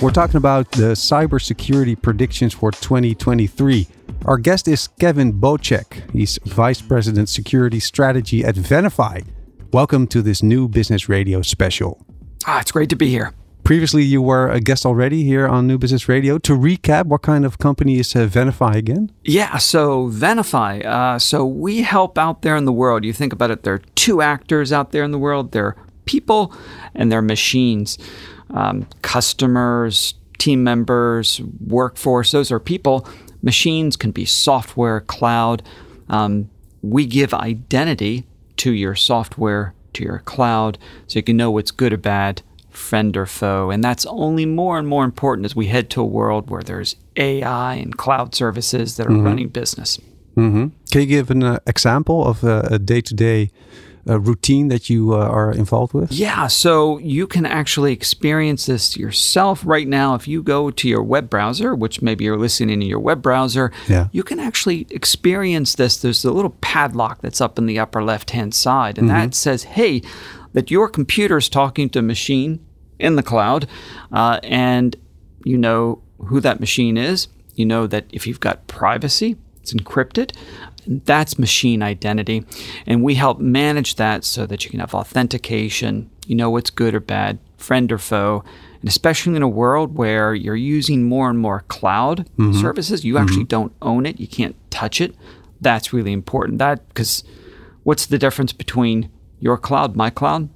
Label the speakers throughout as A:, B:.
A: We're talking about the cybersecurity predictions for 2023. Our guest is Kevin Bocek. He's Vice President Security Strategy at Venafi. Welcome to this new Business Radio special.
B: Ah, it's great to be here.
A: Previously, you were a guest already here on New Business Radio. To recap, what kind of company is uh, Venafi again?
B: Yeah, so Venafi. Uh, so we help out there in the world. You think about it, there are two actors out there in the world. They're people and they're machines. Um, customers, team members, workforce, those are people. Machines can be software, cloud. Um, we give identity to your software, to your cloud, so you can know what's good or bad, friend or foe. And that's only more and more important as we head to a world where there's AI and cloud services that are running business.
A: Mm-hmm. Can you give an uh, example of uh, a day to day routine that you uh, are involved with?
B: Yeah, so you can actually experience this yourself right now. If you go to your web browser, which maybe you're listening in your web browser,
A: Yeah.
B: you can actually experience this. There's a little padlock that's up in the upper left hand side, and that says, hey, that your computer's talking to a machine in the cloud, uh, and you know who that machine is. You know that if you've got privacy, it's encrypted. That's machine identity. And we help manage that so that you can have authentication, you know what's good or bad, friend or foe. And especially in a world where you're using more and more cloud mm-hmm. services, you actually mm-hmm. don't own it, you can't touch it. That's really important. That because what's the difference between your cloud, my cloud?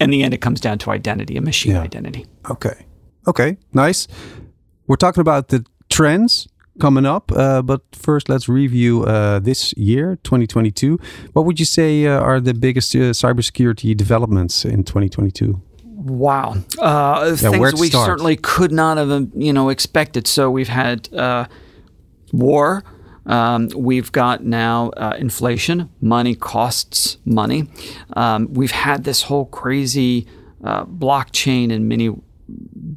B: In the end, it comes down to identity, a machine
A: Yeah.
B: identity.
A: Okay. Okay. Nice. We're talking about the trends coming up, uh, but first let's review uh, this year, 2022. What would you say uh, are the biggest uh, cybersecurity developments in 2022?
B: Wow, uh,
A: Yeah,
B: things we
A: start?
B: certainly could not have, um, you know, expected. So we've had uh, war. Um, we've got now uh, inflation. Money costs money. Um, we've had this whole crazy uh, blockchain and mini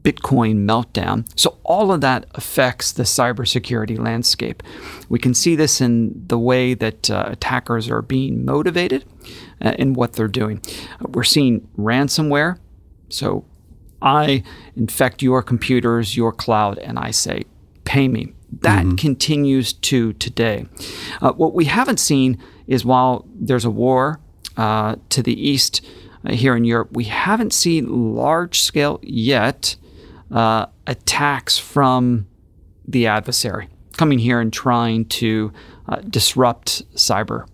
B: Bitcoin meltdown. So all of that affects the cybersecurity landscape. We can see this in the way that uh, attackers are being motivated uh, in what they're doing. We're seeing ransomware. So I infect your computers, your cloud, and I say, pay me. That continues to today. Uh, what we haven't seen is while there's a war uh, to the east here in Europe, we haven't seen large scale yet uh, attacks from the adversary coming here and trying to uh, disrupt cyber.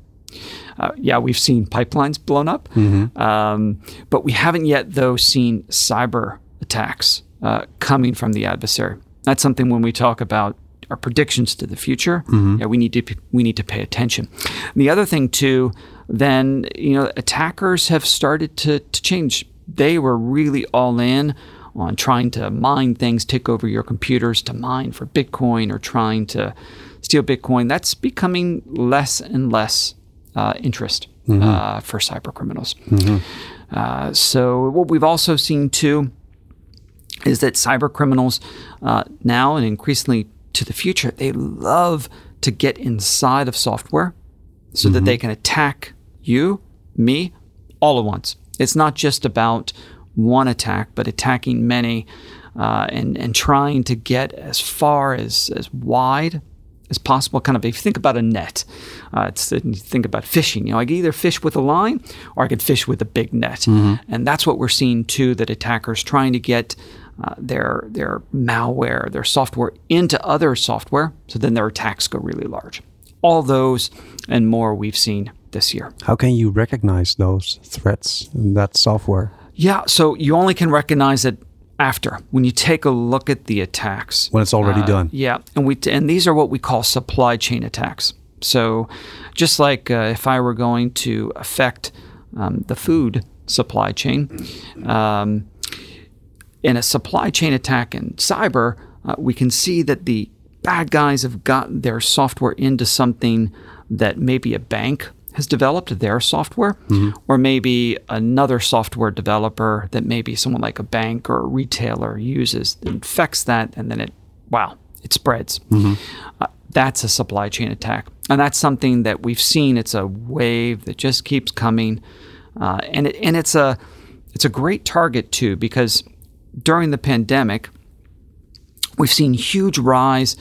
B: Uh, yeah, we've seen pipelines blown up, um, but we haven't yet, though, seen cyber attacks uh, coming from the adversary. That's something when we talk about our predictions to the future, yeah, we need to we need to pay attention. And the other thing too, then you know, attackers have started to to change. They were really all in on trying to mine things, take over your computers to mine for Bitcoin or trying to steal Bitcoin. That's becoming less and less uh, interest uh, for cyber criminals. Uh, so what we've also seen too is that cyber criminals uh, now and increasingly to the future, they love to get inside of software so that they can attack you, me, all at once. It's not just about one attack, but attacking many uh, and, and trying to get as far as, as wide as possible. Kind of, if you think about a net, uh, it's, you think about fishing. You know, I can either fish with a line or I could fish with a big net. And that's what we're seeing too that attackers trying to get uh, their their malware, their software into other software, so then their attacks go really large. All those and more we've seen this year.
A: How can you recognize those threats in that software?
B: Yeah, so you only can recognize it after when you take a look at the attacks.
A: When it's already
B: Uh,
A: done.
B: Yeah, and we and these are what we call supply chain attacks. So, just like uh, if I were going to affect um, the food supply chain. Um, in a supply chain attack in cyber, uh, we can see that the bad guys have got their software into something that maybe a bank has developed their software, or maybe another software developer that maybe someone like a bank or a retailer uses infects that, and then it, wow, it spreads. Uh, that's a supply chain attack, and that's something that we've seen. It's a wave that just keeps coming, uh, and it, and it's a it's a great target too because during the pandemic, we've seen huge rise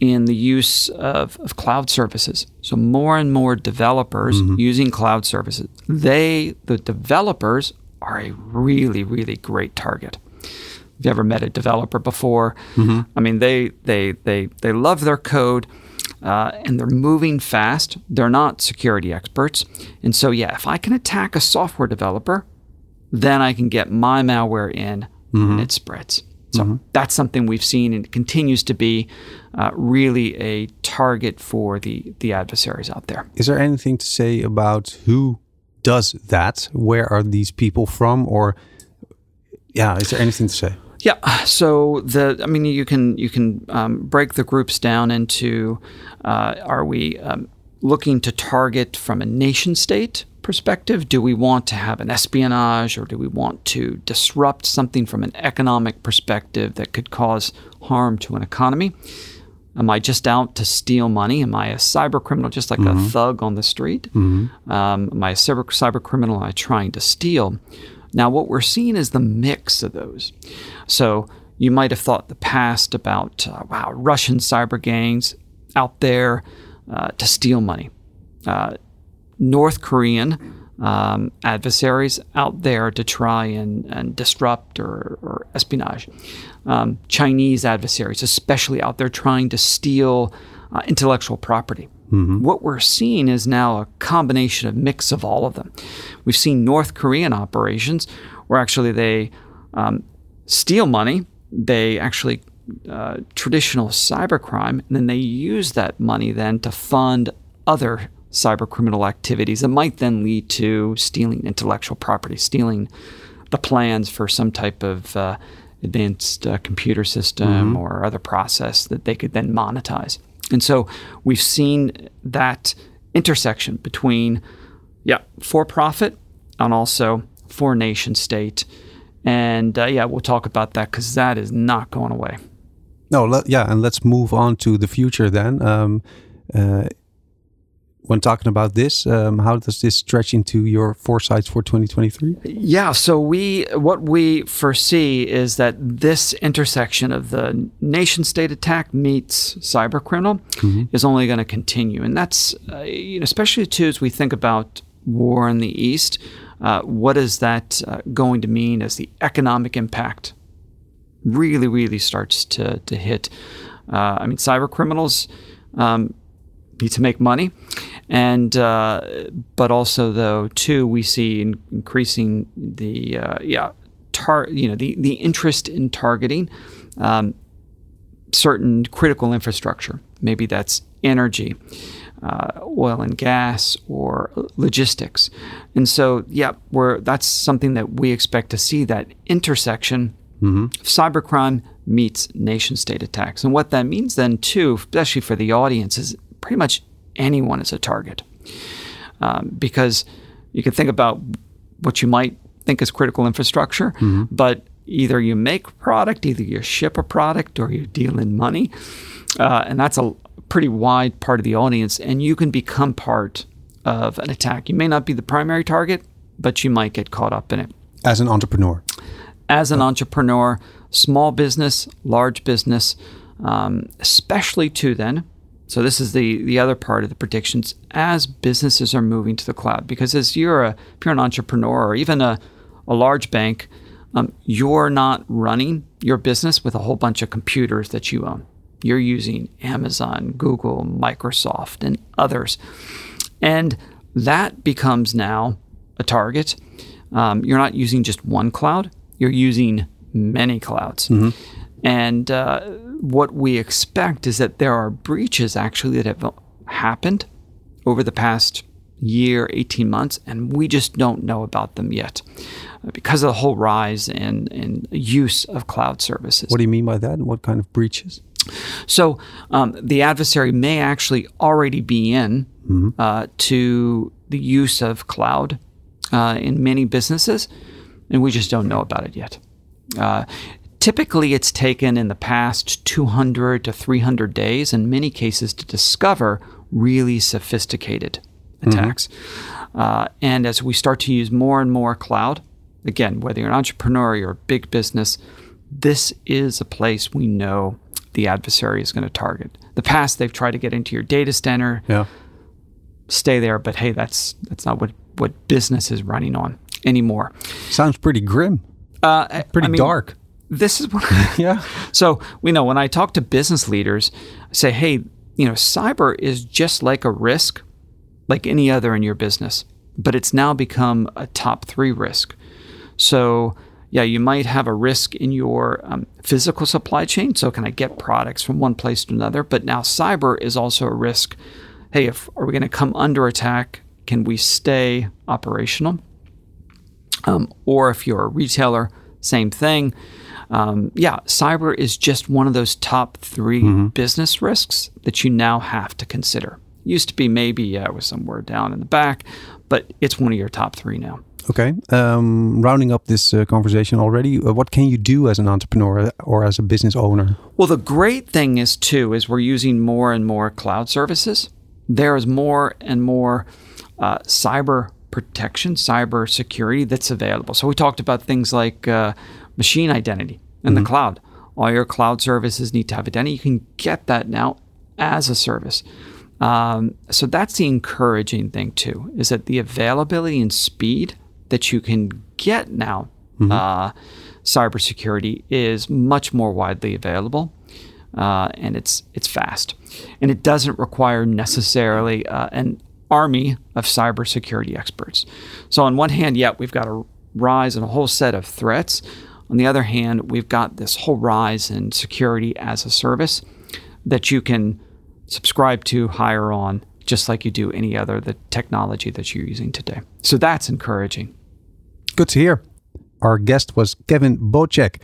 B: in the use of, of cloud services. So more and more developers mm-hmm. using cloud services. They, the developers, are a really, really great target. If you ever met a developer before, mm-hmm. I mean, they they they they love their code. Uh, and they're moving fast. They're not security experts. And so, yeah, if I can attack a software developer, then I can get my malware in and mm-hmm. it spreads. So that's something we've seen and it continues to be uh, really a target for the, the adversaries out there.
A: Is there anything to say about who does that? Where are these people from? Or yeah, is there anything to say?
B: Yeah. So the, I mean, you can you can um, break the groups down into: uh, Are we um, looking to target from a nation state perspective? Do we want to have an espionage, or do we want to disrupt something from an economic perspective that could cause harm to an economy? Am I just out to steal money? Am I a cyber criminal, just like a thug on the street? Um, am I a cyber, cyber criminal? Am I trying to steal? Now, what we're seeing is the mix of those. So you might have thought in the past about, uh, wow, Russian cyber gangs out there uh, to steal money. Uh, North Korean um, adversaries out there to try and, and disrupt or, or espionage. Um, Chinese adversaries, especially out there trying to steal uh, intellectual property. What we're seeing is now a combination of mix of all of them. We've seen North Korean operations where actually they um, steal money, they actually uh, traditional cybercrime, and then they use that money then to fund other cyber criminal activities that might then lead to stealing intellectual property, stealing the plans for some type of uh, advanced uh, computer system or other process that they could then monetize. And so we've seen that intersection between, yeah, for profit and also for nation state. And uh, yeah, we'll talk about that because that is not going away.
A: No, let, yeah, and let's move on to the future then. Um, uh, when talking about this, um, how does this stretch into your foresights for 2023?
B: Yeah, so we what we foresee is that this intersection of the nation state attack meets cyber criminal is only going to continue, and that's uh, you know especially too as we think about war in the east. Uh, what is that uh, going to mean as the economic impact really, really starts to to hit? Uh, I mean, cyber criminals um, need to make money, and uh, but also though too we see in, increasing the uh, yeah tar you know the the interest in targeting um, certain critical infrastructure. Maybe that's energy, uh, oil and gas, or logistics. And so yeah, we're that's something that we expect to see that intersection of cybercrime meets nation state attacks. And what that means then too, especially for the audience, is pretty much anyone is a target. Um, because you can think about what you might think is critical infrastructure, but either you make a product, either you ship a product, or you deal in money. Uh, and that's a pretty wide part of the audience, and you can become part of an attack. You may not be the primary target, but you might get caught up in it
A: As an entrepreneur,
B: as an entrepreneur, small business, large business, um, especially too then. So this is the the other part of the predictions as businesses are moving to the cloud. Because as you're a if you're an entrepreneur or even a, a large bank, um, you're not running your business with a whole bunch of computers that you own. You're using Amazon, Google, Microsoft, and others, and that becomes now a target. Um, you're not using just one cloud you're using many clouds. And uh, what we expect is that there are breaches actually that have happened over the past year, 18 months, and we just don't know about them yet uh, because of the whole rise in, in use of cloud services.
A: What do you mean by that? And what kind of breaches?
B: So um, the adversary may actually already be in mm-hmm. uh, to the use of cloud uh, in many businesses, and we just don't know about it yet. Uh, typically, it's taken in the past 200 to 300 days, in many cases, to discover really sophisticated attacks. Mm-hmm. Uh, and as we start to use more and more cloud, again, whether you're an entrepreneur or you're a big business, this is a place we know the adversary is going to target. The past, they've tried to get into your data center,
A: yeah.
B: stay there, but hey, that's that's not what what business is running on anymore.
A: Sounds pretty grim.
B: Uh,
A: pretty I mean, dark.
B: This is what.
A: yeah.
B: So we know when I talk to business leaders, I say, hey, you know, cyber is just like a risk, like any other in your business, but it's now become a top three risk. So yeah, you might have a risk in your um, physical supply chain. So, can I get products from one place to another? But now cyber is also a risk. Hey, if are we going to come under attack? Can we stay operational? Um, or if you're a retailer, same thing. Um, yeah, cyber is just one of those top 3 mm-hmm. business risks that you now have to consider. Used to be maybe, yeah, it was somewhere down in the back, but it's one of your top three now.
A: Okay. Um, rounding up this uh, conversation already, uh, what can you do as an entrepreneur or as a business owner?
B: Well, the great thing is too is we're using more and more cloud services. There is more and more uh, cyber protection, cyber security that's available. So we talked about things like uh, machine identity in mm-hmm. the cloud. All your cloud services need to have identity. You can get that now as a service. Um, so that's the encouraging thing too, is that the availability and speed that you can get now, mm-hmm. uh, cybersecurity is much more widely available, uh, and it's it's fast, and it doesn't require necessarily uh, an army of cybersecurity experts. So on one hand, yeah, we've got a rise in a whole set of threats. On the other hand, we've got this whole rise in security as a service that you can subscribe to, hire on, just like you do any other the technology that you're using today. So that's encouraging.
A: Good to hear. Our guest was Kevin Bocek,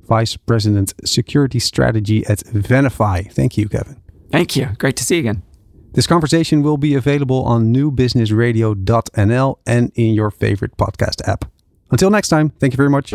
A: Vice President Security Strategy at Venafi. Thank you, Kevin.
B: Thank you. Great to see you again.
A: This conversation will be available on newbusinessradio.nl and in your favorite podcast app. Until next time, thank you very much.